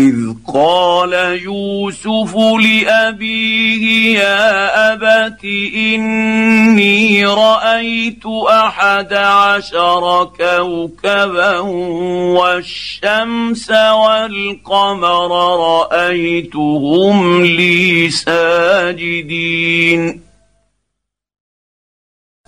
إذ قال يوسف لأبيه يا أبت إني رأيت أحد عشر كوكبا والشمس والقمر رأيتهم لي ساجدين.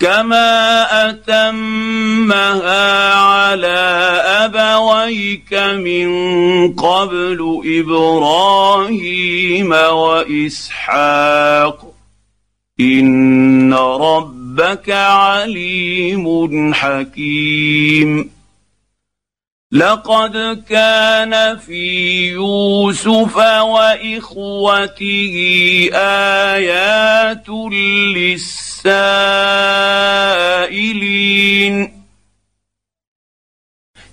كما اتمها على ابويك من قبل إبراهيم واسحاق ان ربك عليم حكيم لقد كان في يوسف وإخوته آيات للسائلين.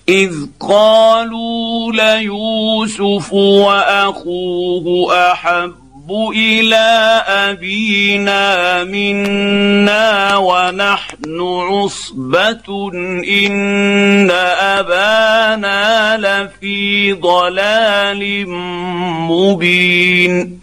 إذ قالوا ليوسف وأخوه أحب احب إلى ابينا منا ونحن عصبه ان ابانا لفي ضلال مبين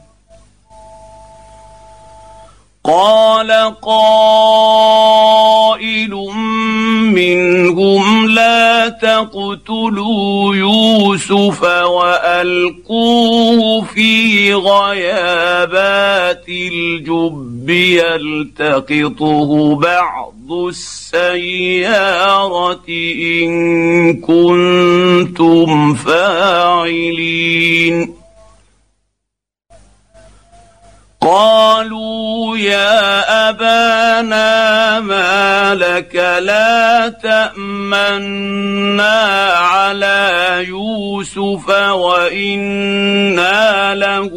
قال قائل منهم لا تقتلوا يوسف وألقوه في غيابات الجب يلتقطه بعض السيارة إن كنتم فاعلين. قالوا يا أبانا ما لك لا تأمنا على يوسف وإنا له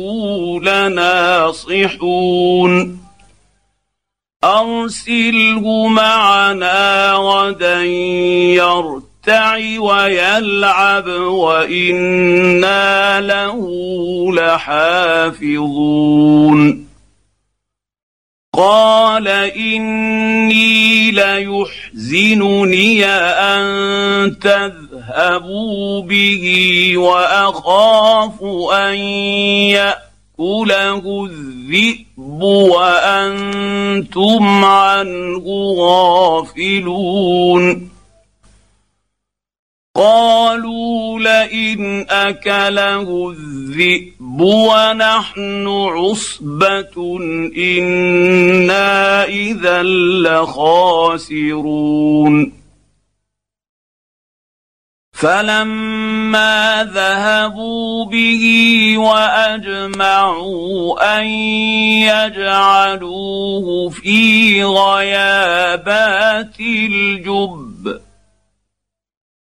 لناصحون. أرسله معنا غدا يرتد يرتع ويلعب وإنا له لحافظون. قال إني ليحزنني أن تذهبوا به وأخاف أن يأكله الذئب وأنتم عنه غافلون. قالوا لئن أكله الذئب ونحن عصبة إنا إذا لخاسرون. فلما ذهبوا به وأجمعوا أن يجعلوه في غيابات الجب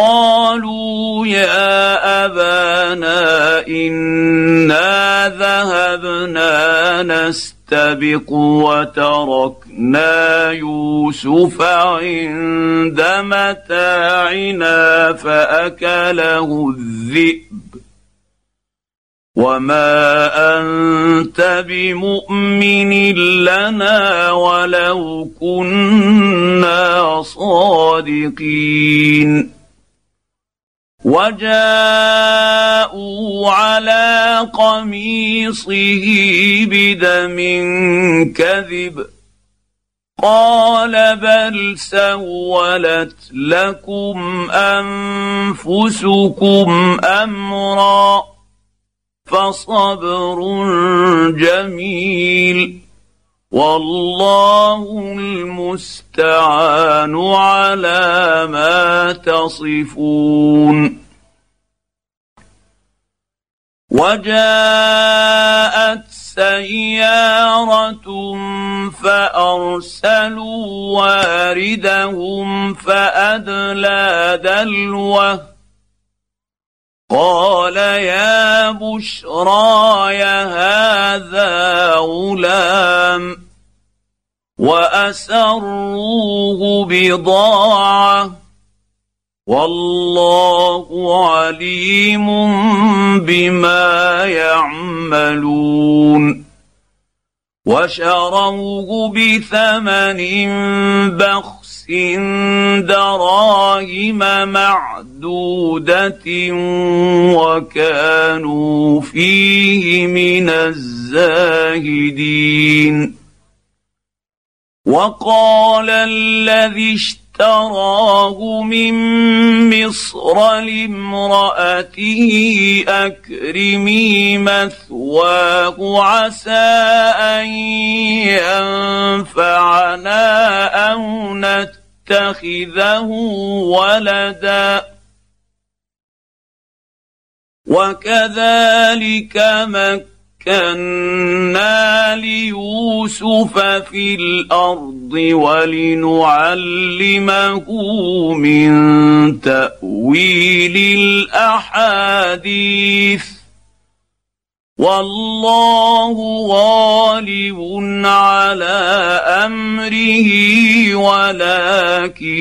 قالوا يا أبانا إنا ذهبنا نستبق وتركنا يوسف عند متاعنا فأكله الذئب. وما أنت بمؤمن لنا ولو كنا صادقين. وجاءوا على قميصه بدم كذب. قال بل سولت لكم أنفسكم أمرا فصبر جميل. والله المستعان على ما تصفون. وجاءت سيارة فأرسلوا واردهم فأدلى دلوه قال يا بشراي هذا غلام وأسروه بضاعة والله عليم بما يعملون وشروه بثمن بخس دراهم معدوده وكانوا فيه من الزاهدين وقال الذي اشتراه من مصر لامراته اكرمي مثواه عسى ان ينفعنا أو نت يتخذه ولدا وكذلك مكنا ليوسف في الأرض ولنعلمه من تأويل الأحاديث. والله غالب على أمره ولكن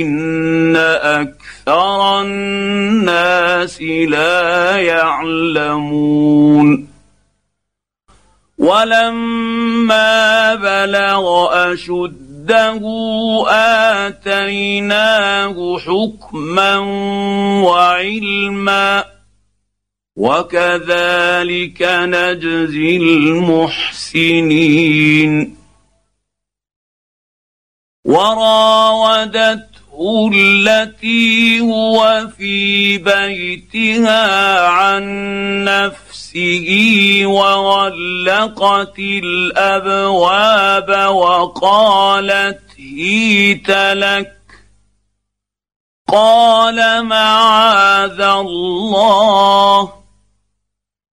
أكثر الناس لا يعلمون. ولما بلغ أشده آتيناه حكما وعلما. وكذلك نجزي المحسنين. وراودته التي هو في بيتها عن نفسه وغلقت الأبواب وقالت هيت لك. قال معاذ الله.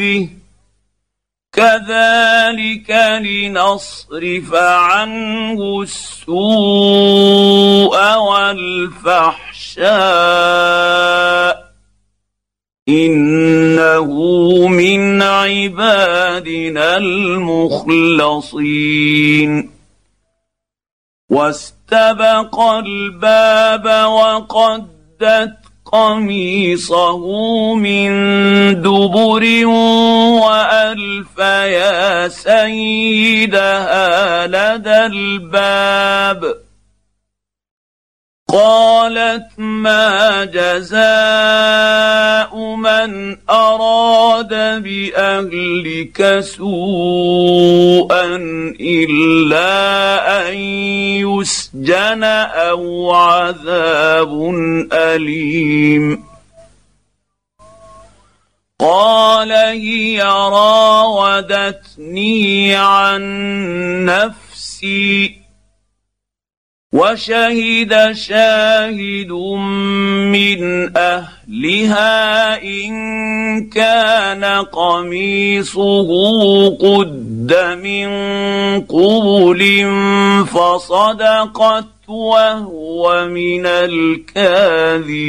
ربه كذلك لنصرف عنه السوء والفحشاء. إنه من عبادنا المخلصين. واستبق الباب وقدت قميصه من دبر وألف يا سيدها لدى الباب قالت ما جزاء من أراد بأهلك سوءا إلا أن يسجن أو عذاب أليم. قال هي راودتني عن نفسي وشهد شاهد من أهلها إن كان قميصه قد من قبل فصدقت وهو من الكاذبين.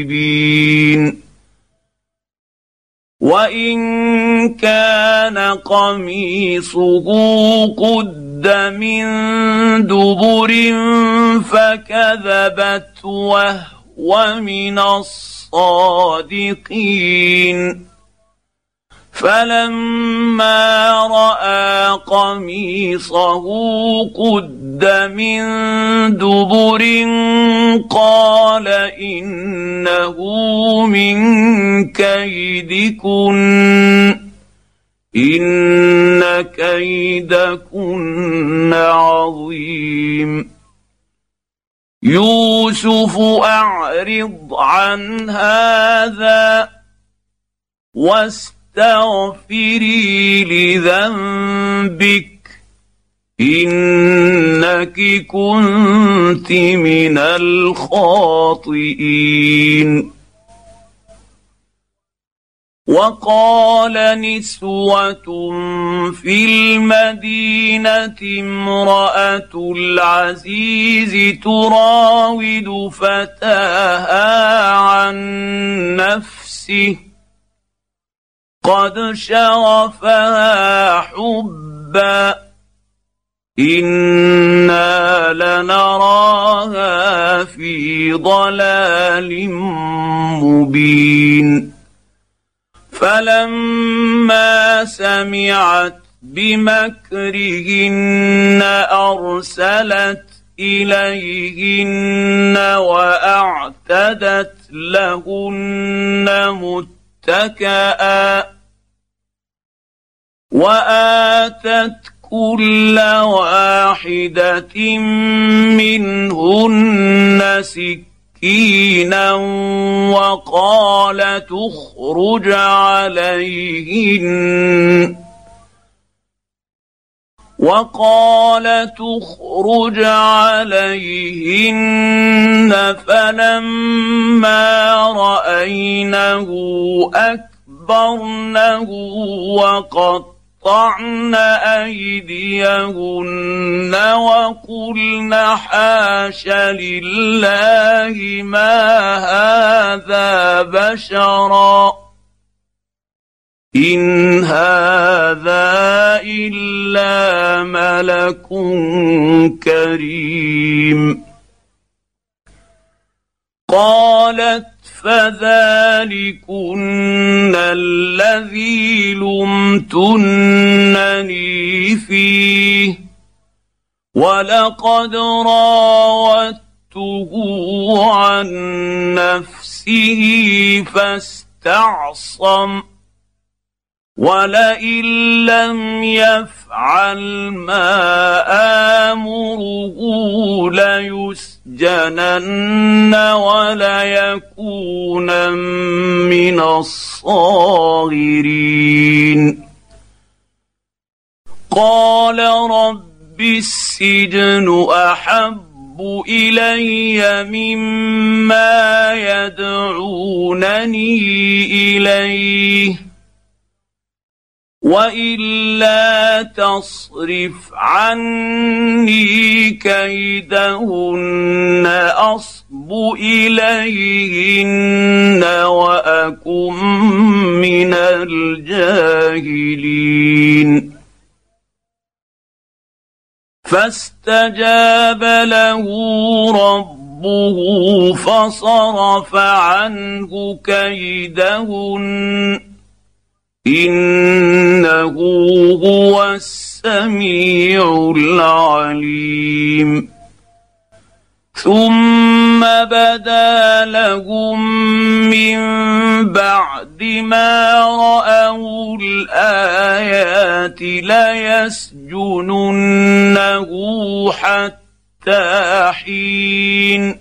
وإن كان قميصه قد من دبر فكذبت وهو من الصادقين. فلما رأى قميصه قد من دبر قال إنه من كيدكن. ان كيدكن عظيم يوسف اعرض عن هذا واست استغفري لذنبك انك كنت من الخاطئين وقال نسوة في المدينة امرأة العزيز تراود فتاها عن نفسه. قد شغفها حبا. إنا لنراها في ضلال مبين. فلما سمعت بمكرهن أرسلت إليهن وأعتدت لهن متكئا وآتت كل واحدة منهن سكينا وقال تخرج عليهن وقال تخرج عليهن فلما راينه اكبرنه وقط قطعن أيديهن وقلن حاش لله ما هذا بشرا. إن هذا إلا ملك كريم. قالت فذلكن الذي لمتنني فيه. ولقد راودته عن نفسه فاستعصم. ولئن لم يفعل ما امره ليسجنن وليكون من الصاغرين قال رب السجن احب الي مما يدعونني اليه والا تصرف عني كيدهن اصب اليهن واكن من الجاهلين فاستجاب له ربه فصرف عنه كيدهن إنه هو السميع العليم. ثم بدا لهم من بعد ما رأوا الآيات ليسجننه حتى حين.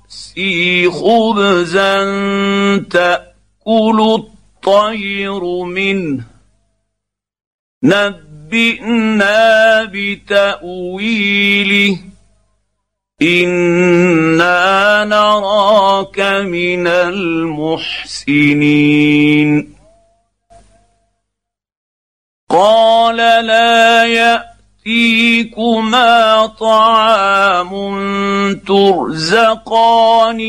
نفسي خبزا تأكل الطير منه. نبئنا بتأويله. إنا نراك من المحسنين. قال لا يأتي يأتيكما طعام ترزقانه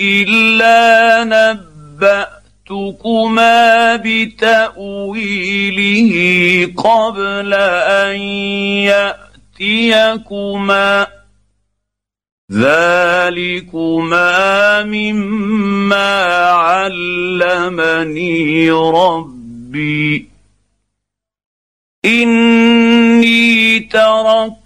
إلا نبأتكما بتأويله قبل أن يأتيكما. ذلكما مما علمني ربي. إني تركت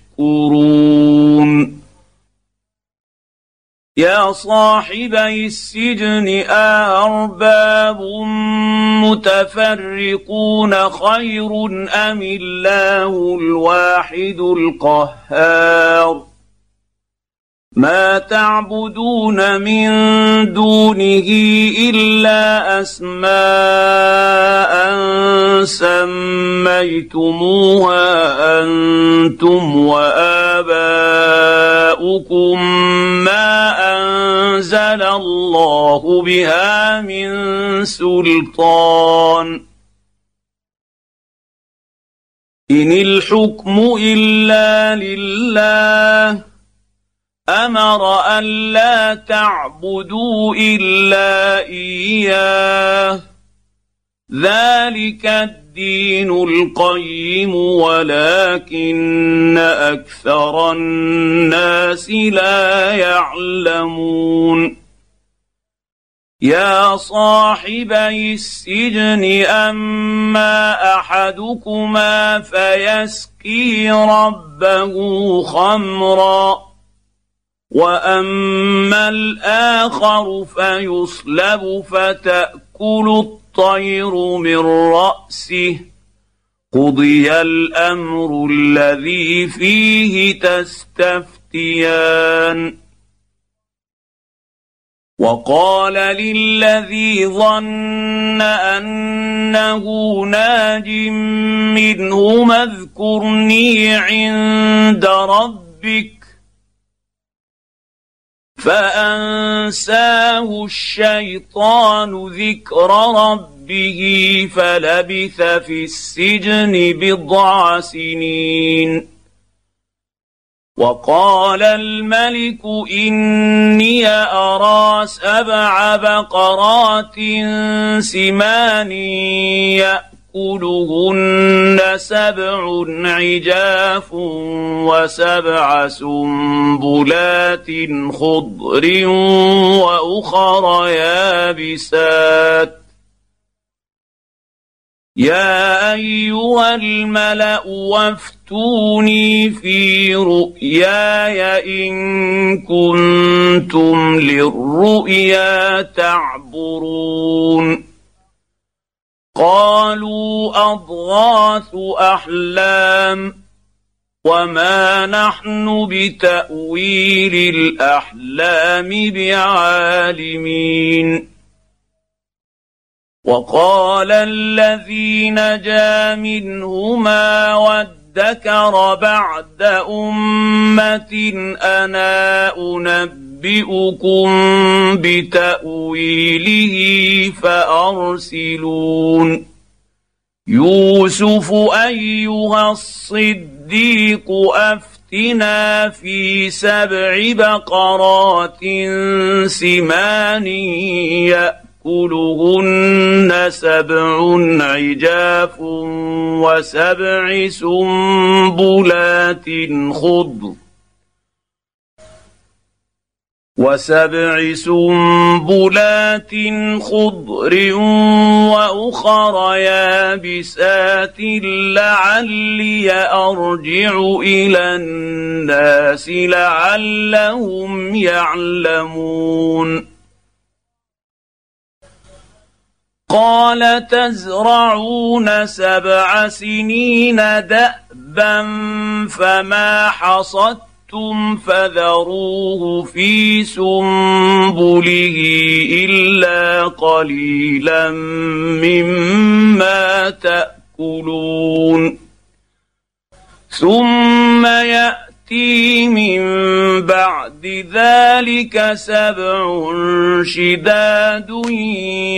يا صاحبي السجن أأرباب متفرقون خير أم الله الواحد القهار؟ ما تعبدون من دونه الا اسماء سميتموها أنتم واباؤكم ما انزل الله بها من سلطان ان الحكم الا لله أمر الا تعبدوا إلا إياه. ذلك الدين القيم ولكن أكثر الناس لا يعلمون. يا صاحبي السجن أما أحدكما فيسقي ربه خمرا. واما الآخر فيصلب فتاكل الطير من راسه قضي الامر الذي فيه تستفتيان وقال للذي ظن انه ناج منهما اذكرني عند ربك فأنساه الشيطان ذكر ربه فلبث في السجن بضع سنين. وقال الملك إني أرى سبع بقرات سمان ياكلهن سبع عجاف وسبع سنبلات خضر واخر يابسات يا ايها الملا وافتوني في رؤياي ان كنتم للرؤيا تعبرون قالوا أضغاث أحلام وما نحن بتأويل الأحلام بعالمين. وقال الذي نجا منهما وادكر بعد أمة أنا أنبئكم بتأويله فأرسلون. يوسف أيها الصديق أفتنا في سبع بقرات سمان يأ يأكلهن سبع عجاف وسبع سنبلات خضر وسبع سنبلات خضر وأخر يابسات لعلي أرجع إلى الناس لعلهم يعلمون قال تزرعون سبع سنين دأبا فما حصدتم فذروه في سنبله إلا قليلا مما تأكلون. ثم يأتي من بعد ذلك سبع شداد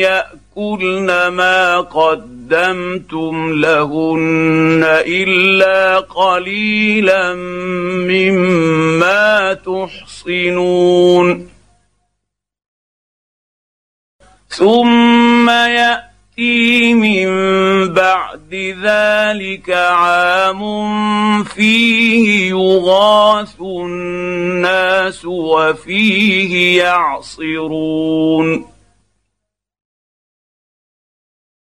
ياكل ياكلن ما قدمتم لهن إلا قليلا مما تحصنون. ثم يأتي من بعد ذلك عام فيه يغاث الناس وفيه يعصرون.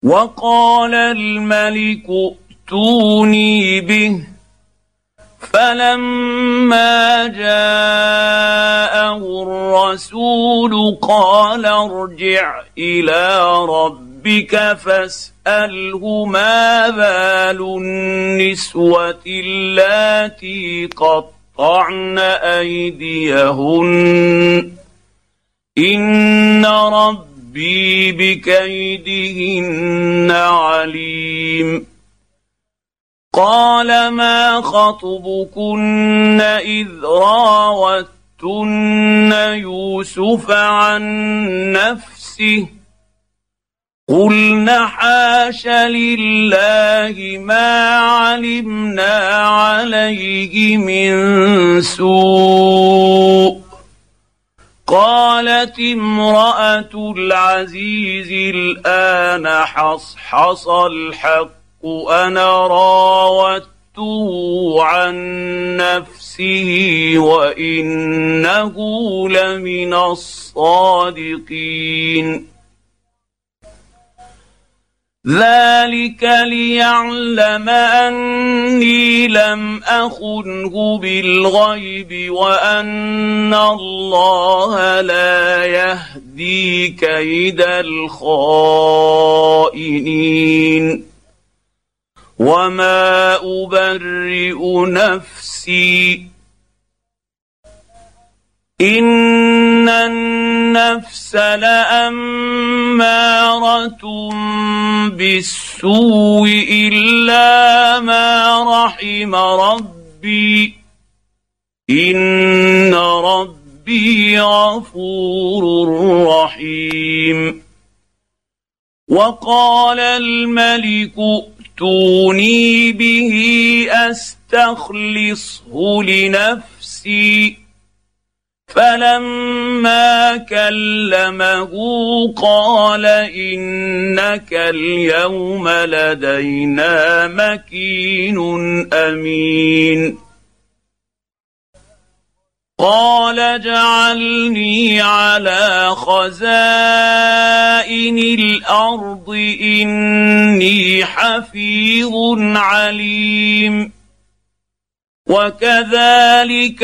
وقال الملك ائتوني به. فلما جاءه الرسول قال ارجع إلى ربك فاسأله ما بال النسوة اللاتي قطعن أيديهن. إن رب ربي بكيدهن عليم قال ما خطبكن اذ راوتن يوسف عن نفسه قلن حاش لله ما علمنا عليه من سوء قالت امرأة العزيز الآن حصحص الحق أنا راودته عن نفسه وإنه لمن الصادقين. ذلك ليعلم اني لم اخنه بالغيب وان الله لا يهدي كيد الخائنين وما ابرئ نفسي ان النفس لاماره بالسوء الا ما رحم ربي ان ربي غفور رحيم وقال الملك ائتوني به استخلصه لنفسي فلما كلمه قال انك اليوم لدينا مكين امين قال اجعلني على خزائن الأرض اني حفيظ عليم وكذلك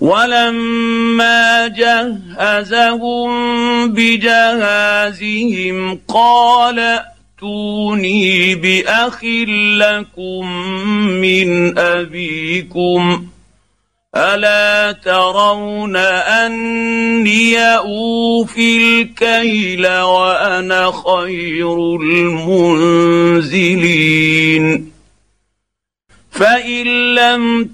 ولما جهزهم بجهازهم قال ائتوني بأخ لكم من أبيكم ألا ترون أني أوفي الكيل وأنا خير المنزلين فإن لم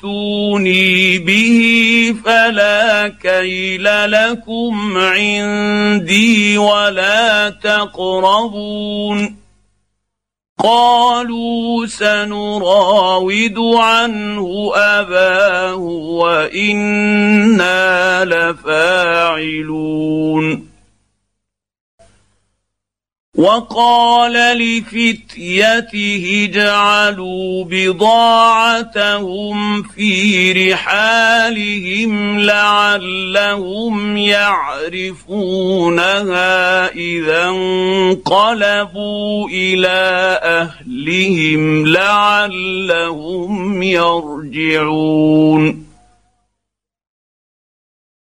تاتوني به فلا كيل لكم عندي ولا تقربون قالوا سنراود عنه أباه وإنا لفاعلون وقال لفتيته اجعلوا بضاعتهم في رحالهم لعلهم يعرفونها إذا انقلبوا إلى أهلهم لعلهم يرجعون.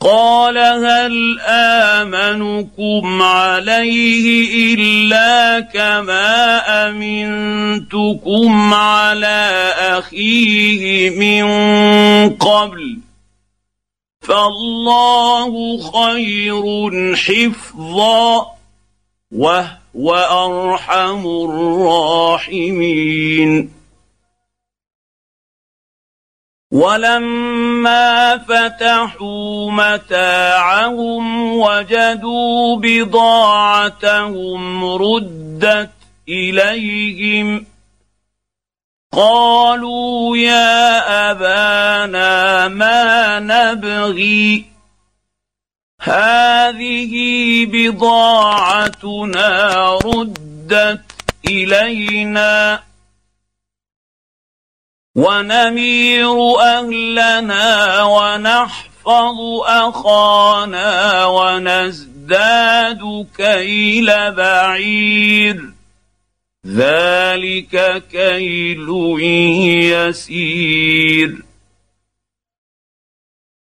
قال هل آمنكم عليه إلا كما أمنتكم على أخيه من قبل؟ فالله خير حفظا وهو أرحم الراحمين. ولما فتحوا متاعهم وجدوا بضاعتهم ردت اليهم قالوا يا ابانا ما نبغي هذه بضاعتنا ردت الينا ونمير أهلنا ونحفظ أخانا ونزداد كيل بعير. ذلك كيل يسير.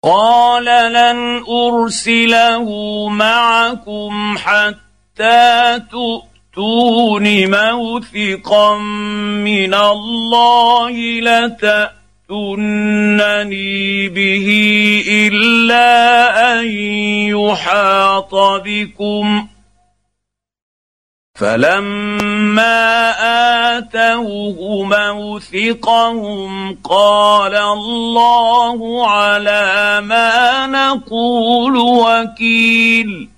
قال لن أرسله معكم حتى تؤمنوا تاتون موثقا من الله لتاتونني به إلا أن يحاط بكم. فلما آتوه موثقهم قال الله على ما نقول وكيل.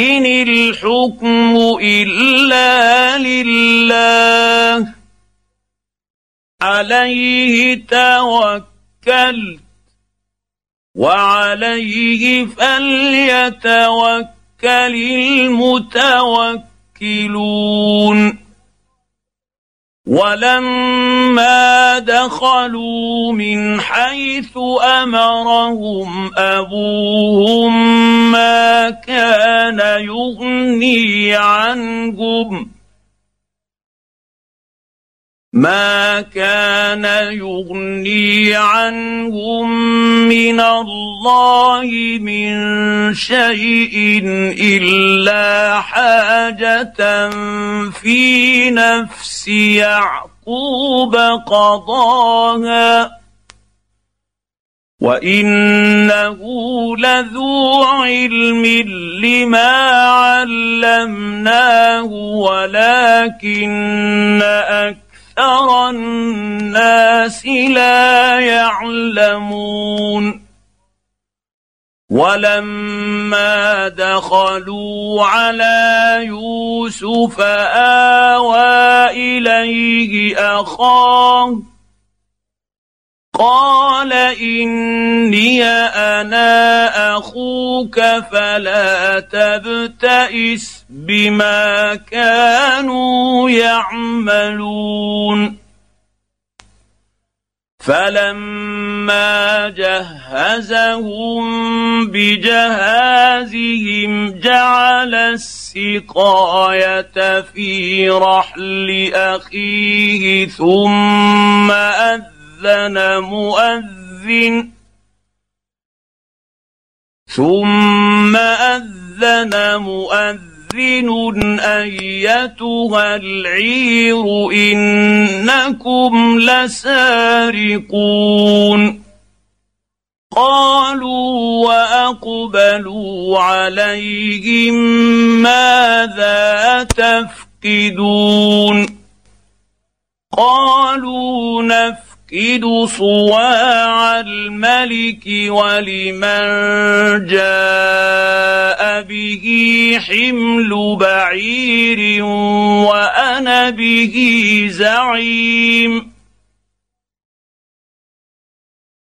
إن الحكم إلا لله. عليه توكلت وعليه فليتوكل المتوكلون. ولما دخلوا من حيث امرهم ابوهم ما كان يغني عنهم ما كان يغني عنهم من الله من شيء الا حاجة في نفس يعقوب قضاها وانه لذو علم لما علمناه ولكن أكثر أكثر الناس لا يعلمون ولما دخلوا على يوسف اوى اليه اخاه قال اني أنا أخوك فلا تبتئس بما كانوا يعملون. فلما جهزهم بجهازهم جعل السقاية في رحل أخيه ثم أذن مؤذن. ثم أذن مؤذن. أيتها العير إنكم لسارقون. قالوا وأقبلوا عليهم ماذا تفقدون؟ قالوا نفقد يفقد صواع الملك ولمن جاء به حمل بعير وأنا به زعيم.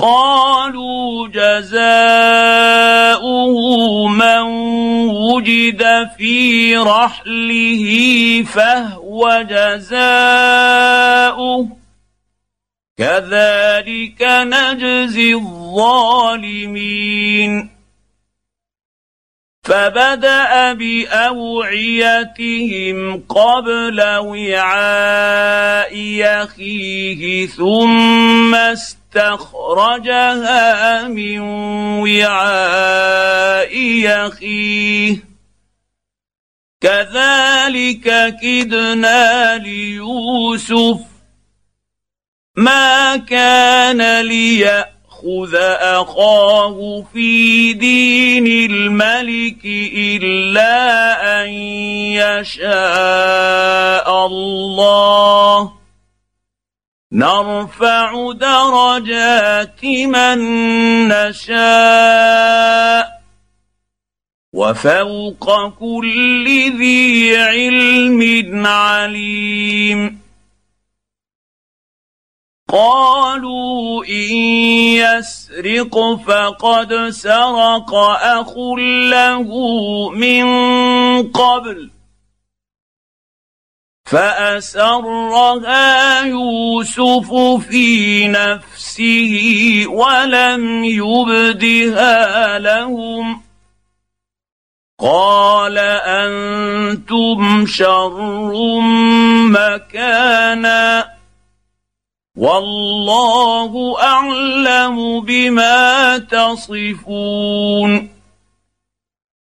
قالوا جزاؤه من وجد في رحله فهو جزاؤه. كذلك نجزي الظالمين. فبدأ بأوعيتهم قبل وعاء أخيه ثم استخرجها من وعاء اخيه كذلك كدنا ليوسف ما كان ليأخذ أخاه في دين الملك إلا أن يشاء الله. نرفع درجات من نشاء وفوق كل ذي علم عليم. قالوا إن يسرق فقد سرق أخ له من قبل. فأسرها يوسف في نفسه ولم يبدها لهم. قال أنتم شر مكانا. والله أعلم بما تصفون.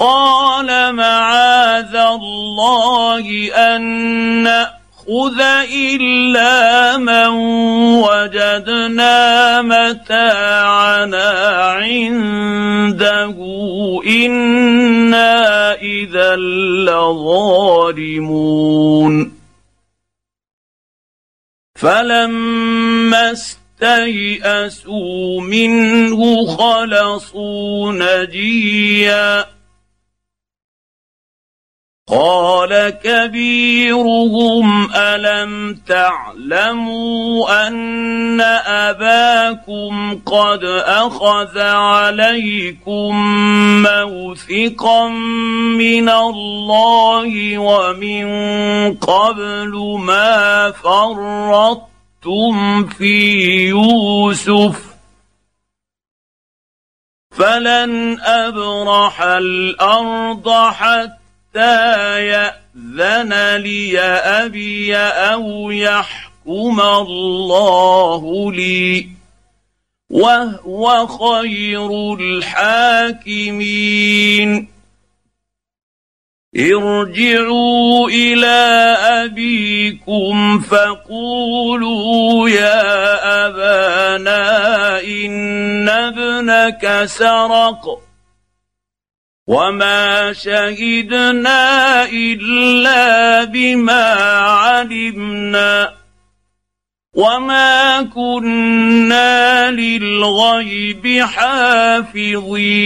قال معاذ الله أن نأخذ إلا من وجدنا متاعنا عنده. إنا إذا لظالمون. فلما استيئسوا منه خلصوا نجيا. قال كبيرهم ألم تعلموا أن أباكم قد أخذ عليكم موثقا من الله ومن قبل ما فرطتم في يوسف؟ فلن أبرح الأرض حتى ياذن لي ابي أو يحكم الله لي وهو خير الحاكمين ارجعوا إلى ابيكم فقولوا يا ابانا ان ابنك سرق وما شهدنا الا بما علمنا وما كنا للغيب حافظين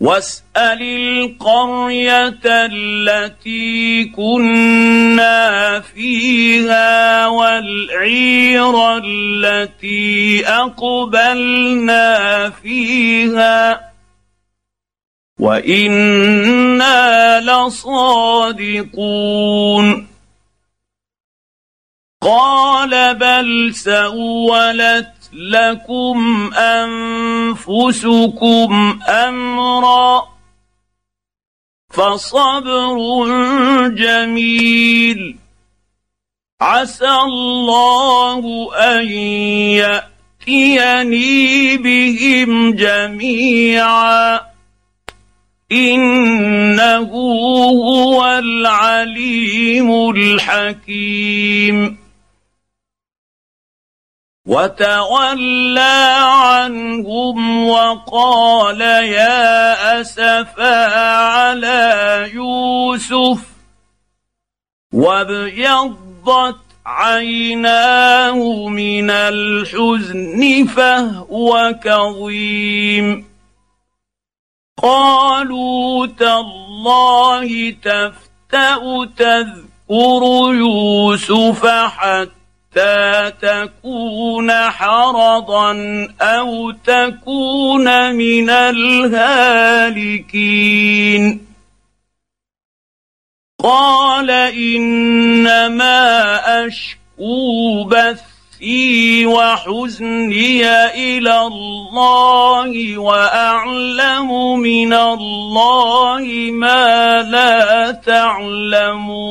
واسأل القرية التي كنا فيها والعير التي أقبلنا فيها وإنا لصادقون. قال بل سولت لكم انفسكم امرا فصبر جميل عسى الله ان ياتيني بهم جميعا انه هو العليم الحكيم وتولى عنهم وقال يا أسفا على يوسف وابيضت عيناه من الحزن فهو كظيم. قالوا تالله تفتأ تذكر يوسف حتى حتى تكون حرضا أو تكون من الهالكين. قال انما اشكو بثي وحزني إلى الله واعلم من الله ما لا تعلمون.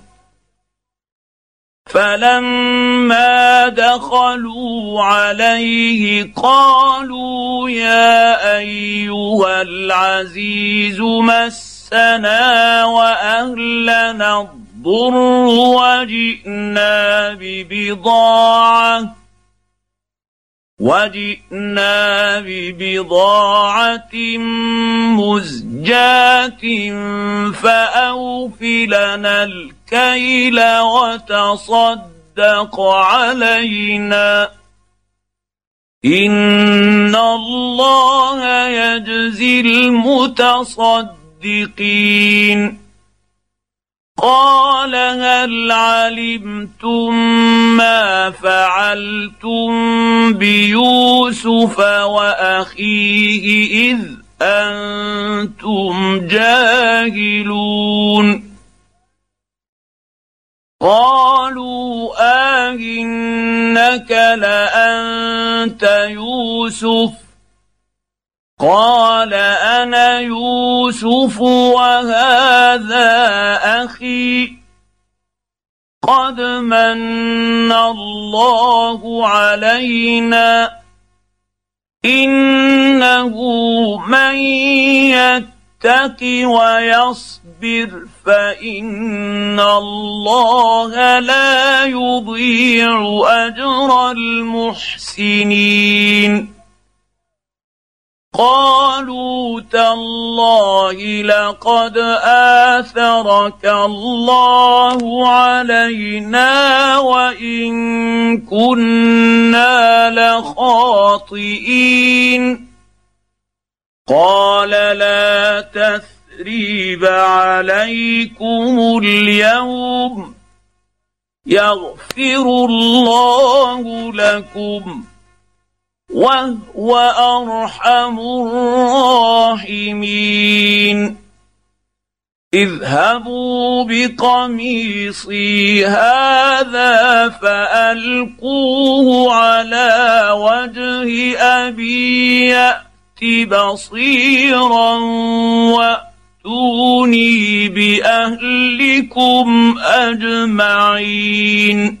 فلما دخلوا عليه قالوا يا أيها العزيز مسنا وأهلنا الضر وجئنا ببضاعة وجئنا ببضاعه مزجاه فاوف لنا الكيل وتصدق علينا ان الله يجزي المتصدقين قال هل علمتم ما فعلتم بيوسف وأخيه إذ أنتم جاهلون؟ قالوا آهنك لأنت يوسف. قال أنا يوسف وهذا أخي قد من الله علينا. إنه من يتق ويصبر فإن الله لا يضيع أجر المحسنين. قالوا تالله لقد آثرك الله علينا وإن كنا لخاطئين. قال لا تثريب عليكم اليوم يغفر الله لكم. وهو أرحم الراحمين. اذهبوا بقميصي هذا فألقوه على وجه أبي يأت بصيرا وأتوني بأهلكم أجمعين.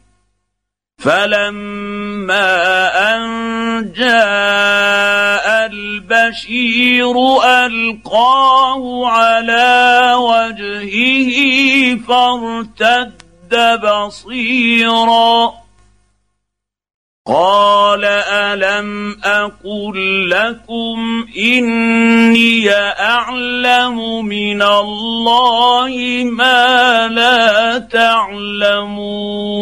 فلما ان جاء البشير القاه على وجهه فارتد بصيرا قال الم أقل لكم اني اعلم من الله ما لا تعلمون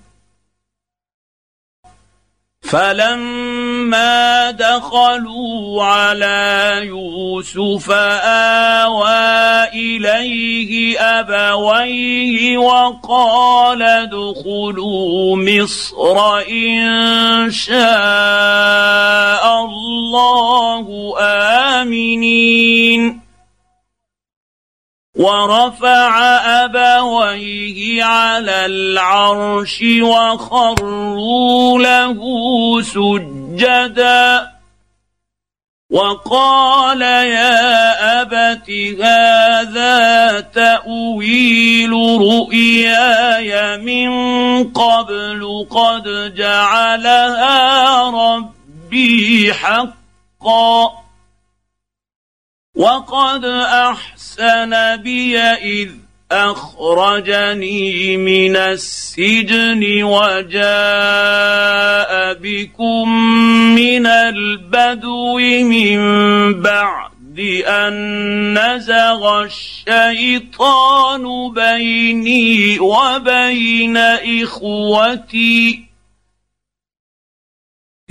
فلما دخلوا على يوسف آوى إليه أبويه وقال ادخلوا مصر إن شاء الله آمنين. ورفع أبويه على العرش وخروا له سجدا. وقال يا أبت هذا تأويل رؤياي من قبل قد جعلها ربي حقا. وقد احسن بي إذ أخرجني من السجن وجاء بكم من البدو من بعد أن نزغ الشيطان بيني وبين إخوتي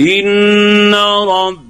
إن ربي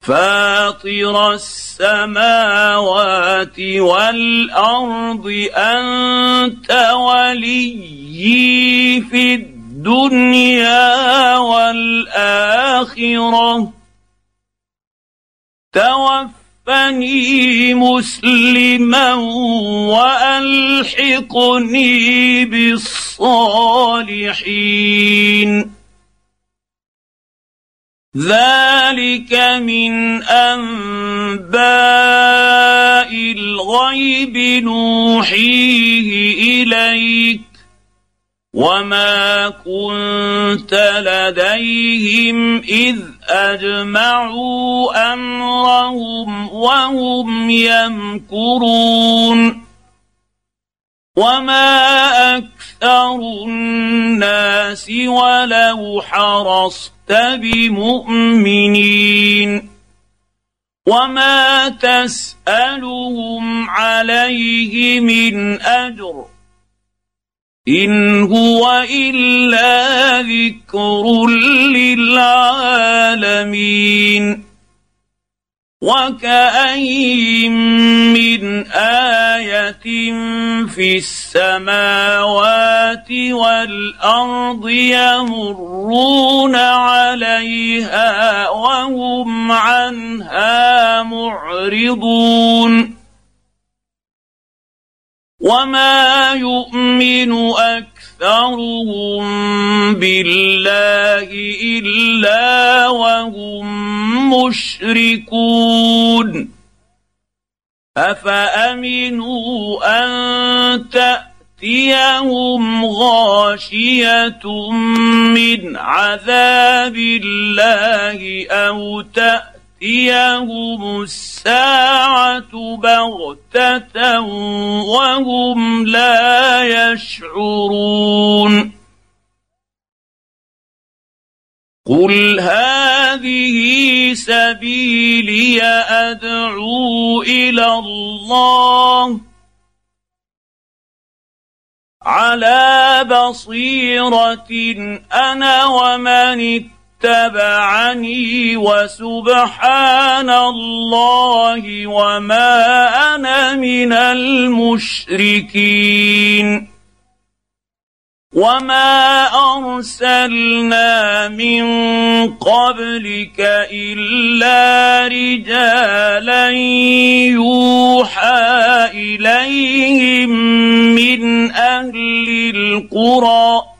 فاطر السماوات والأرض أنت وليي في الدنيا والآخرة. توفني مسلما وألحقني بالصالحين. ذلك من انباء الغيب نوحيه اليك وما كنت لديهم اذ اجمعوا امرهم وهم يمكرون وما أكثر الناس ولو حرصت بمؤمنين وما تسالهم عليه من اجر ان هو الا ذكر للعالمين وكاين من إيه في السماوات والارض يمرون عليها وهم عنها معرضون وما يؤمن اكثرهم بالله الا وهم مشركون افامنوا ان تاتيهم غاشيه من عذاب الله أو تاتي تاتيهم الساعة بغتة وهم لا يشعرون. قل هذه سبيلي ادعو إلى الله على بصيره أنا ومن اتبعني وسبحان الله وما أنا من المشركين. وما أرسلنا من قبلك إلا رجالا يوحى إليهم من أهل القرى.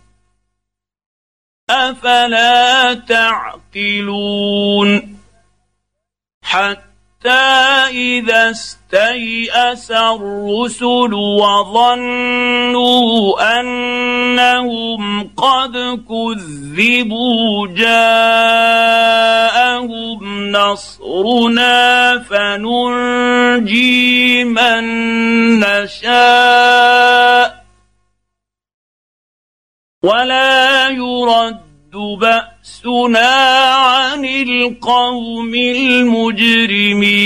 أفلا تعقلون حتى إذا استيأس الرسل وظنوا أنهم قد كذبوا جاءهم نصرنا فننجي من نشاء ولا يرد بأسنا عن القوم المجرمين.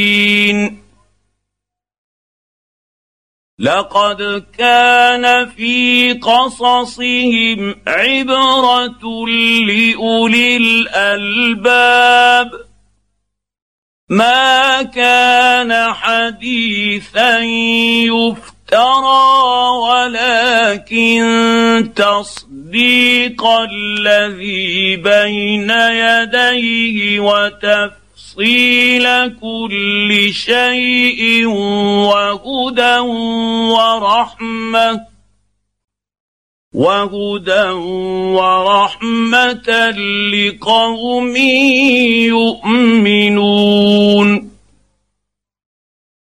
لقد كان في قصصهم عبرة لأولي الألباب. ما كان حديثا يفترى ولكن تصديق الذي بين يديه وتفصيل كل شيء وهدى ورحمة وهدى ورحمة لقوم يؤمنون.